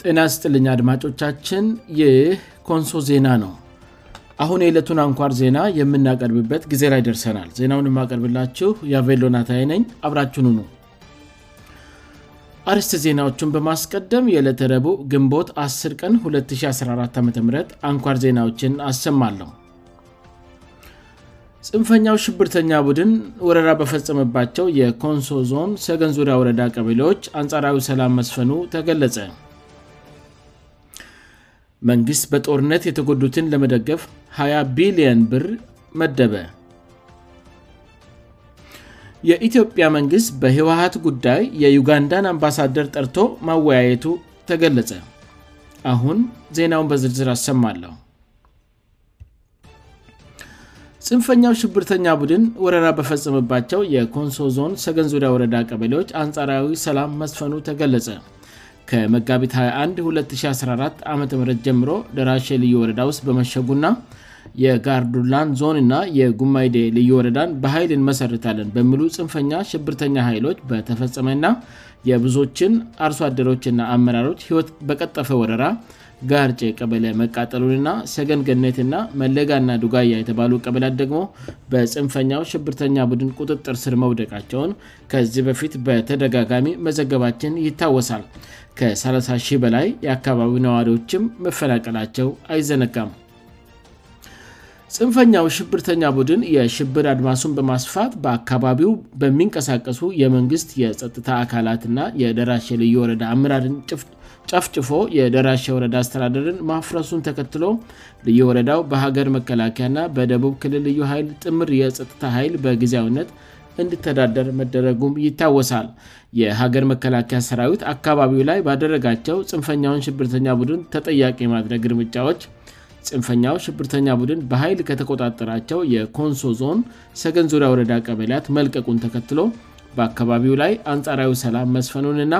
ጤና ስጥልኛ አድማጮቻችን ይኮንሶ ዜና ነው አሁን የዕለቱን አንኳር ዜና የምናቀርብበት ጊዜ ላይ ደርሰናል ዜናውን የማቀርብላችሁ የቬሎናታይ ነኝ አብራችኑ ነው አርስት ዜናዎቹን በማስቀደም የዕለተረቡ ግንቦት 10 ቀን214 ዓ አንኳር ዜናዎችን አሰማለው ጽንፈኛው ሽብርተኛ ቡድን ወረራ በፈጸምባቸው የኮንሶ ዞም ሰገን ዙሪያ ወረዳ ቀበሌዎች አንጻራዊ ሰላም መስፈኑ ተገለጸ መንግሥት በጦርነት የተጎዱትን ለመደገፍ 20 ቢልዮን ብር መደበ የኢትዮጵያ መንግሥት በህወሀት ጉዳይ የዩጋንዳን አምባሳደር ጠርቶ ማወያየቱ ተገለጸ አሁን ዜናውን በዝርዝር አሰማለሁ ፅንፈኛው ሽብርተኛ ቡድን ወረዳ በፈጸምባቸው የኮንሶ ዞን ሰገን ዙሪያ ወረዳ ቀበሌዎች አንጻራዊ ሰላም መስፈኑ ተገለጸ ከመጋቢት 21 2014 ዓ ም ጀምሮ ደራሼ ልዩወረዳ ውስጥ በመሸጉና የጋርዱላን ዞንና የጉማይዴ ልዩወረዳን በኃይልንመሠርታለን በሚሉ ጽንፈኛ ሽብርተኛ ኃይሎች በተፈጸመና የብዙዎችን አርሶ አደሮችና አመራሮች ሕይወት በቀጠፈ ወረራ ጋርጭ ቀበለ መቃጠሉንና ሰገንገነትና መለጋና ዱጋያ የተባሉ ቀበላት ደግሞ በፅንፈኛው ሽብርተኛ ቡድን ቁጥጥር ስር መውደቃቸውን ከዚህ በፊት በተደጋጋሚ መዘገባችን ይታወሳል ከ300 በላይ የአካባቢው ነዋሪዎችም መፈናቀላቸው አይዘነጋም ፅንፈኛው ሽብርተኛ ቡድን የሽብር አድማሱን በማስፋት በአካባቢው በሚንቀሳቀሱ የመንግስት የጸጥታ አካላትና የደራሽ ልዩ ወረዳ አምራርን ጭፍት ቀፍጭፎ የደራሸ ወረዳ አስተዳደርን ማፍረሱን ተከትሎ ልዩ ወረዳው በሀገር መከላከያና በደቡብ ክልል ልዩ ኃይል ጥምር የጸጥታ ኃይል በጊዜነት እንድተዳደር መደረጉም ይታወሳል የሀገር መከላከያ ሰራዊት አካባቢው ላይ ባደረጋቸው ፅንፈኛውን ሽብርተኛ ቡድን ተጠያቂ ማድረግ እርምጫዎች ፅንፈኛው ሽብርተኛ ቡድን በኃይል ከተቆጣጠራቸው የኮንሶ ዞን ሰገን ዙሪያ ወረዳ ቀበልያት መልቀቁን ተከትሎ በአካባቢው ላይ አንጻራዊ ሰላም መስፈኑን ና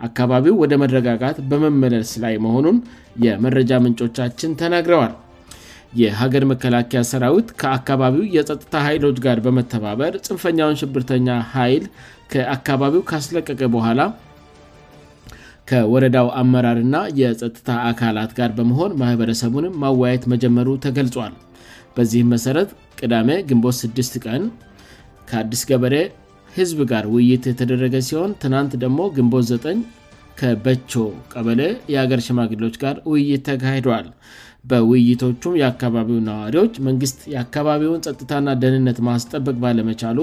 አካባቢው ወደ መረጋጋት በመመለስ ላይ መሆኑን የመረጃ ምንጮቻችን ተናግረዋል የሀገር መከላከያ ሰራዊት ከአካባቢው የጸጥታ ኃይሎች ጋር በመተባበር ፅንፈኛውን ሽብርተኛ ኃይል አካባቢው ካስለቀቀ በኋላ ከወረዳው አመራርና የጸጥታ አካላት ጋር በመሆን ማኅበረሰቡንም ማወያየት መጀመሩ ተገልጿል በዚህም መሰረት ቅዳሜ ግንቦት 6 ቀን ከአዲስ ገበሬ ህዝብ ጋር ውይይት የተደረገ ሲሆን ትናንት ደግሞ ግንቦት ዘጠ ከበቾ ቀበለ የአገር ሽማግሎች ጋር ውይይት ተካሂደዋል በውይይቶቹም የአካባቢው ነዋሪዎች መንግስት የአካባቢውን ጸጥታና ደህንነት ማስጠበቅ ባለመቻሉ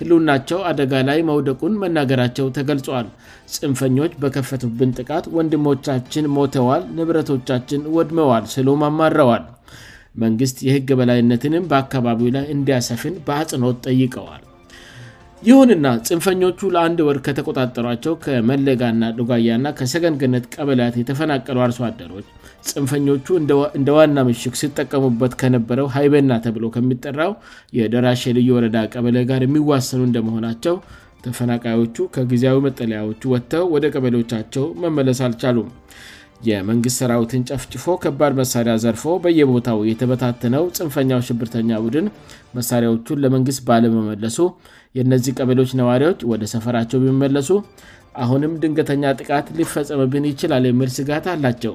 ህሉናቸው አደጋ ላይ መውደቁን መናገራቸው ተገልጿል ፅንፈኞች በከፈቱብን ጥቃት ወንድሞቻችን ሞተዋል ንብረቶቻችን ወድመዋል ስሉ አማረዋል መንግስት የህግ በላይነትንም በአካባቢው ላይ እንዲያሰፍን በአጽኖት ጠይቀዋል ይሁንና ጽንፈኞቹ ለአንድ ወር ከተቆጣጠሯቸው ከመለጋና ዱጓያና ከሰገንግነት ቀበላት የተፈናቀሉ አርሶአደሮች ፅንፈኞቹ እንደ ዋና ምሽግ ሲጠቀሙበት ከነበረው ሀይበና ተብሎ ከሚጠራው የደራሽ ልዩ ወረዳ ቀበለ ጋር የሚዋሰኑ እንደመሆናቸው ተፈናቃዮቹ ከጊዜያዊ መጠለያዎቹ ወጥተው ወደ ቀበሌዎቻቸው መመለስ አልቻሉም የመንግሥት ሰራዊትን ጨፍጭፎ ከባድ መሳሪያ ዘርፎ በየቦታው የተበታተነው ፅንፈኛው ሽብርተኛ ቡድን መሣሪያዎቹን ለመንግሥት ባለመመለሱ የእነዚህ ቀበሎች ነዋሪዎች ወደ ሰፈራቸው ቢመለሱ አሁንም ድንገተኛ ጥቃት ሊፈጸምብን ይችላል የሚል ስጋት አላቸው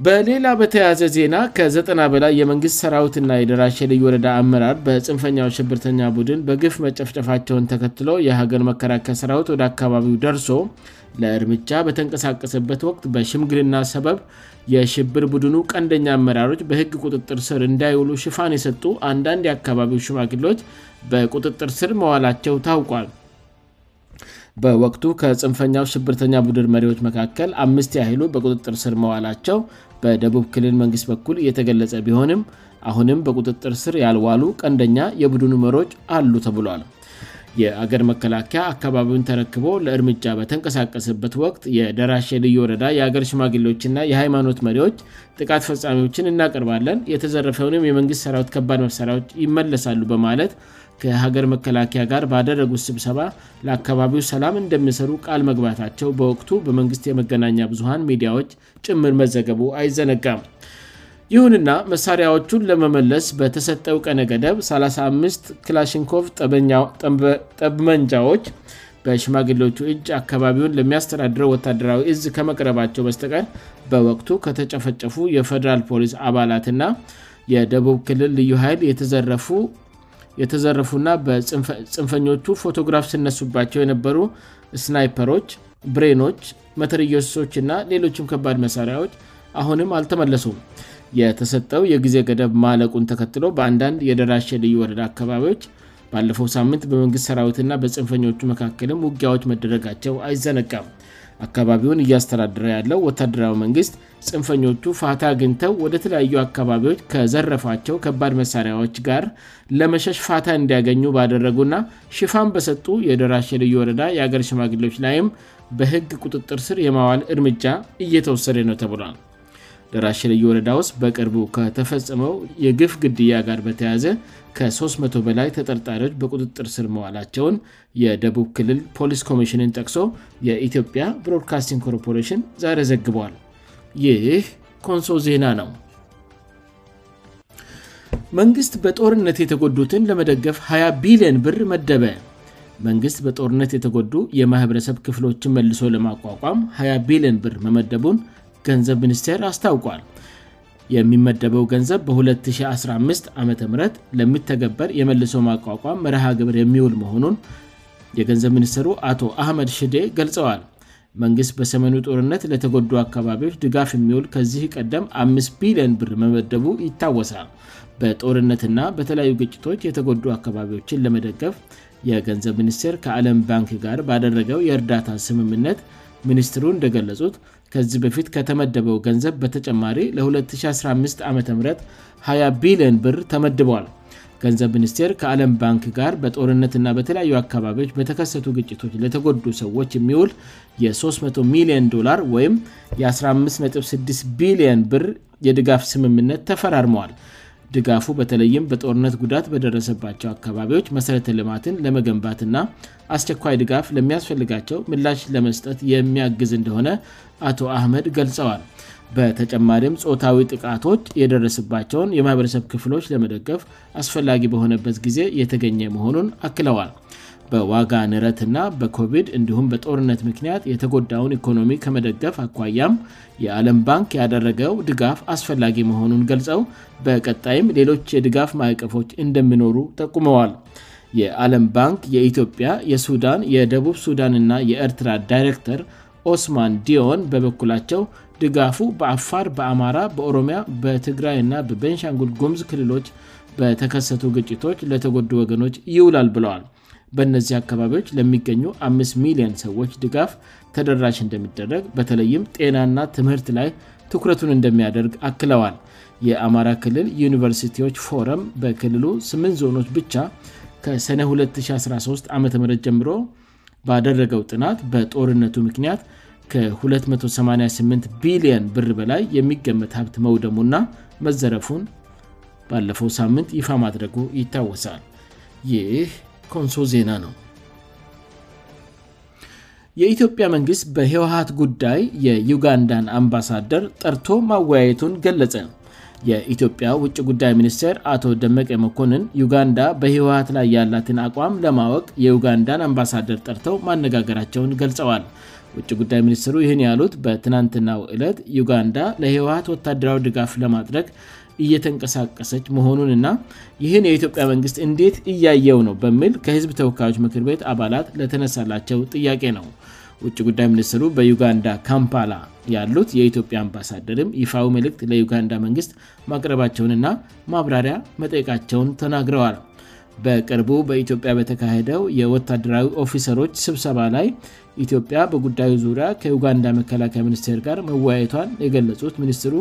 በሌላ በተያዘ ዜና ከ90 በላይ የመንግሥት ሠራዊትና የደራሽ ልዩ ወረዳ አመራር በጽንፈኛው ሽብርተኛ ቡድን በግፍ መጨፍጨፋቸውን ተከትሎ የሀገል መከራከያ ሰራዊት ወደ አካባቢው ደርሶ ለእርምጃ በተንቀሳቀሰበት ወቅት በሽምግርና ሰበብ የሽብር ቡድኑ ቀንደኛ አመራሮች በሕግ ቁጥጥር ስር እንዳይውሉ ሽፋን የሰጡ አንዳንድ የአካባቢው ሽማግሎች በቁጥጥር ስር መዋላቸው ታውቋል በወቅቱ ከጽንፈኛው ሽብርተኛ ቡድር መሪዎች መካከል አምስት ያይሉ በቁጥጥር ስር መዋላቸው በደቡብ ክልል መንግሥት በኩል እየተገለጸ ቢሆንም አሁንም በቁጥጥር ስር ያልዋሉ ቀንደኛ የቡድኑ መሮዎች አሉ ተብሏል የሀገር መከላከያ አካባቢውን ተረክቦ ለእርምጃ በተንቀሳቀሰበት ወቅት የደራሽ ልዩ ወረዳ የአገር ሽማግሌዎች ና የሃይማኖት መሪዎች ጥቃት ፈፃሚዎችን እናቀርባለን የተዘረፈውንም የመንግሥት ሠራዊት ከባድ መፍሳሪያዎች ይመለሳሉ በማለት ከሀገር መከላከያ ጋር ባደረጉት ስብሰባ ለአካባቢው ሰላም እንደምሰሩ ቃል መግባታቸው በወቅቱ በመንግስት የመገናኛ ብዙሀን ሚዲያዎች ጭምር መዘገቡ አይዘነጋም ይሁንና መሣሪያዎቹን ለመመለስ በተሰጠው ቀነ ገደብ 35 ክላሽንኮቭ ጠብመንጃዎች በሽማግሌዎቹ እጅ አካባቢውን ለሚያስተዳድረው ወታደራዊ እዝ ከመቅረባቸው በስተቀር በወቅቱ ከተጨፈጨፉ የፌደራል ፖሊስ አባላትና የደቡብ ክልል ልዩ ኃይል የተዘረፉና በፅንፈኞቹ ፎቶግራፍ ስነሱባቸው የነበሩ ስናይፐሮች ብሬኖች መተርየሶች እና ሌሎችም ከባድ መሳሪያዎች አሁንም አልተመለሱም የተሰጠው የጊዜ ገደብ ማለቁን ተከትሎ በአንዳንድ የደራሽ የልዩ ወረዳ አካባቢዎች ባለፈው ሳምንት በመንግስት ሰራዊትእና በፅንፈኞቹ መካከልም ውጊያዎች መደረጋቸው አይዘነቀም አካባቢውን እያስተዳድረ ያለው ወታደራዊ መንግስት ፅንፈኞቹ ፋታ ግኝተው ወደተለያዩ አካባቢዎች ከዘረፏቸው ከባድ መሳሪያዎች ጋር ለመሸሽ ፋታ እንዲያገኙ ባደረጉና ሽፋን በሰጡ የደራሽ የልዩ ወረዳ የአገር ሽማግሌዎች ላይም በህግ ቁጥጥር ስር የማዋል እርምጃ እየተወሰደ ነው ተብሏል ለራሽልይ ወረዳ ውስጥ በቅርቡ ከተፈጸመው የግፍ ግድያ ጋር በተያዘ ከ300 በላይ ተጠርጣሪዎች በቁጥጥር ስር መዋላቸውን የደቡብ ክልል ፖሊስ ኮሚሽንን ጠቅሶ የኢትዮጵያ ብሮድካስቲንግ ኮርፖሬሽን ዛሬ ዘግቧል ይህ ኮንሶ ዜና ነው መንግስት በጦርነት የተጎዱትን ለመደገፍ 20 ቢልዮን ብር መደበ መንግስት በጦርነት የተጎዱ የማኅበረሰብ ክፍሎችን መልሶ ለማቋቋም 20 ቢሊዮን ብር መመደቡን ገንዘብ ሚኒስቴር አስታውቋል የሚመደበው ገንዘብ በ215 ዓ ም ለሚተገበር የመልሶ ማቋቋም መርሃግብር የሚውል መሆኑን የገንዘብ ሚኒስትሩ አቶ አህመድ ሽዴ ገልጸዋል መንግስት በሰሜኑ ጦርነት ለተጎዱ አካባቢዎች ድጋፍ የሚውል ከዚህ ቀደም 5 ቢሊዮን ብር መመደቡ ይታወሳል በጦርነትና በተለያዩ ግጭቶች የተጎዱ አካባቢዎችን ለመደገፍ የገንዘብ ሚኒስቴር ከአለም ባንክ ጋር ባደረገው የእርዳታ ስምምነት ሚኒስትሩ እንደገለጹት ከዚህ በፊት ከተመደበው ገንዘብ በተጨማሪ ለ2015 ዓ ም 20 ቢሊዮን ብር ተመድበዋል ገንዘብ ሚኒስቴር ከዓለም ባንክ ጋር በጦርነትና በተለያዩ አካባቢዎች በተከሰቱ ግጭቶች ለተጎዱ ሰዎች የሚውል የ300 ሚሊዮንዶ ወም የ156 ቢሊየን ብር የድጋፍ ስምምነት ተፈራርመዋል ድጋፉ በተለይም በጦርነት ጉዳት በደረሰባቸው አካባቢዎች መሠረተ ልማትን ለመገንባትእና አስቸኳይ ድጋፍ ለሚያስፈልጋቸው ምላሽ ለመስጠት የሚያግዝ እንደሆነ አቶ አህመድ ገልጸዋል በተጨማሪም ፆታዊ ጥቃቶች የደረስባቸውን የማህበረሰብ ክፍሎች ለመደገፍ አስፈላጊ በሆነበት ጊዜ የተገኘ መሆኑን አክለዋል በዋጋ ንረትእና በኮቪድ እንዲሁም በጦርነት ምክንያት የተጎዳውን ኢኮኖሚ ከመደገፍ አኳያም የአለም ባንክ ያደረገው ድጋፍ አስፈላጊ መሆኑን ገልጸው በቀጣይም ሌሎች የድጋፍ ማዕቀፎች እንደሚኖሩ ጠቁመዋል የአለም ባንክ የኢትዮጵያ የሱዳን የደቡብ ሱዳን ና የኤርትራ ዳይሬክተር ኦስማን ዲዮን በበኩላቸው ድጋፉ በአፋር በአማራ በኦሮሚያ በትግራይ ና በበንሻንጉል ጎምዝ ክልሎች በተከሰቱ ግጭቶች ለተጎዱ ወገኖች ይውላል ብለዋል በእነዚህ አካባቢዎች ለሚገኙ 5 ሚሊዮን ሰዎች ድጋፍ ተደራሽ እንደሚደረግ በተለይም ጤናና ትምህርት ላይ ትኩረቱን እንደሚያደርግ አክለዋል የአማራ ክልል ዩኒቨርሲቲዎች ፎረም በክልሉ ስምንት ዞኖች ብቻ ከሰነ 213 ዓ ም ጀምሮ ባደረገው ጥናት በጦርነቱ ምክንያት ከ288 ቢሊየን ብር በላይ የሚገመት ሀብት መውደሙና መዘረፉን ባለፈው ሳምንት ይፋ ማድረጉ ይታወሳል ይህ ንሶ ዜና ነው የኢትዮጵያ መንግስት በህወሀት ጉዳይ የዩጋንዳን አምባሳደር ጠርቶ ማወያየቱን ገለጸ የኢትዮጵያ ውጭ ጉዳይ ሚኒስቴር አቶ ደመቀ መኮንን ዩጋንዳ በህወሀት ላይ ያላትን አቋም ለማወቅ የዩጋንዳን አምባሳደር ጠርተው ማነጋገራቸውን ገልጸዋል ውጭ ጉዳይ ሚኒስትሩ ይህን ያሉት በትናንትናው ዕለት ዩጋንዳ ለህወሀት ወታደራዊ ድጋፍ ለማድረግ እየተንቀሳቀሰች መሆኑንእና ይህን የኢትዮጵያ መንግስት እንዴት እያየው ነው በሚል ከህዝብ ተወካዮች ምክር ቤት አባላት ለተነሳላቸው ጥያቄ ነው ውጭ ጉዳይ ሚኒስትሩ በዩጋንዳ ካምፓላ ያሉት የኢትዮጵያ አምባሳደርም ይፋዊ ምልእክት ለዩጋንዳ መንግስት ማቅረባቸውንእና ማብራሪያ መጠይቃቸውን ተናግረዋል በቅርቡ በኢትዮጵያ በተካሄደው የወታደራዊ ኦፊሰሮች ስብሰባ ላይ ኢትዮጵያ በጉዳዩ ዙሪያ ከዩጋንዳ መከላከያ ሚኒስቴር ጋር መወያየቷን የገለጹት ሚኒስትሩ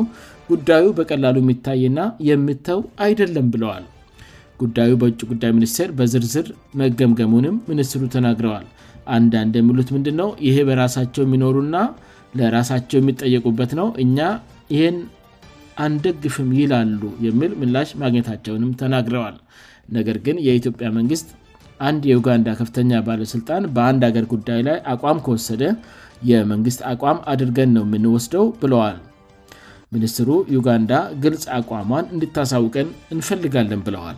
ጉዳዩ በቀላሉ የሚታይና የምተው አይደለም ብለዋል ጉዳዩ በውጭ ጉዳይ ሚኒስቴር በዝርዝር መገምገሙንም ሚኒስትሩ ተናግረዋል አንዳንድ የሚሉት ምንድ ነው ይህ በራሳቸው የሚኖሩና ለራሳቸው የሚጠየቁበት ነው እኛ ይህን አንደግፍም ይላሉ የሚል ምላሽ ማግኘታቸውንም ተናግረዋል ነገር ግን የኢትዮጵያ መንግስት አንድ የጋንዳ ከፍተኛ ባለስልጣን በአንድ አገር ጉዳይ ላይ አቋም ከወሰደ የመንግስት አቋም አድርገን ነው የምንወስደው ብለዋል ሚኒስትሩ ዩጋንዳ ግልጽ አቋሟን እንድታሳውቀን እንፈልጋለን ብለዋል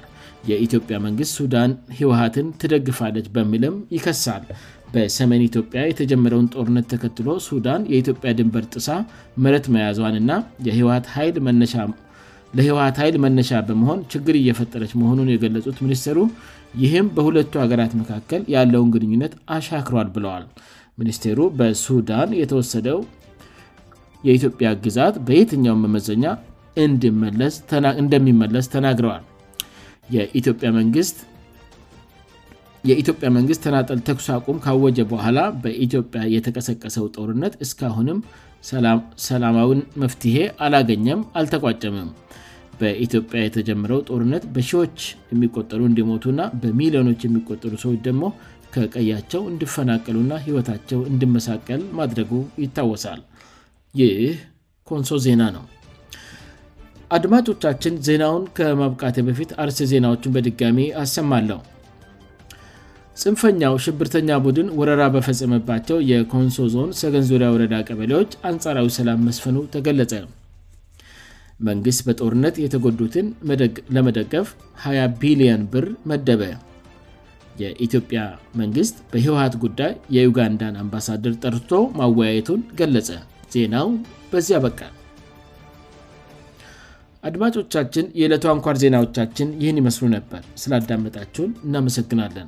የኢትዮጵያ መንግስት ሱዳን ህወሀትን ትደግፋለች በሚልም ይከሳል በሰሜን ኢትዮጵያ የተጀመረውን ጦርነት ተከትሎ ሱዳን የኢትዮጵያ ድንበር ጥሳ ምረት መያዟን ና የህወሀት ኃይል መነሻ ለህወሀት ኃይል መነሻ በመሆን ችግር እየፈጠረች መሆኑን የገለጹት ሚኒስቴሩ ይህም በሁለቱ ሀገራት መካከል ያለውን ግንኙነት አሻክሯል ብለዋል ሚኒስቴሩ በሱዳን የተወሰደው የኢትዮጵያ ግዛት በየትኛውም መመዘኛ እንደሚመለስ ተናግረዋል የኢትዮጵ መንግስት የኢትዮጵያ መንግስት ተናጠል ተኩሱ አቁም ካወጀ በኋላ በኢትዮጵያ የተቀሰቀሰው ጦርነት እስካአሁንም ሰላማዊን መፍትሄ አላገኘም አልተቋጨምም በኢትዮጵያ የተጀምረው ጦርነት በሺዎች የሚቆጠሩ እንዲሞቱ እና በሚሊዮኖች የሚቆጠሩ ሰዎች ደግሞ ከቀያቸው እንድፈናቀሉእና ህይወታቸው እንድመሳቀል ማድረጉ ይታወሳል ይህ ኮንሶ ዜና ነው አድማጮቻችን ዜናውን ከማብቃቴ በፊት አርስ ዜናዎችን በድጋሚ አሰማለሁ ጽንፈኛው ሽብርተኛ ቡድን ወረራ በፈጸምባቸው የኮንሶ ዞን ሰገን ዙሪያ ወረዳ ቀበሌዎች አንጻራዊ ሰላም መስፈኑ ተገለጸ መንግስት በጦርነት የተጎዱትን ለመደገፍ 20 ቢሊዮን ብር መደበ የኢትዮጵያ መንግስት በህወሀት ጉዳይ የዩጋንዳን አምባሳደር ጠርቶ ማወያየቱን ገለጸ ዜናው በዚህ ያበቃል አድማጮቻችን የዕለቱ አንኳር ዜናዎቻችን ይህን ይመስሉ ነበር ስላዳመጣቸውን እናመሰግናለን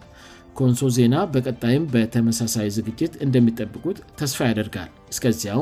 ኮንሶ ዜና በቀጣይም በተመሳሳይ ዝግጅት እንደሚጠብቁት ተስፋ ያደርጋል እስከዚያው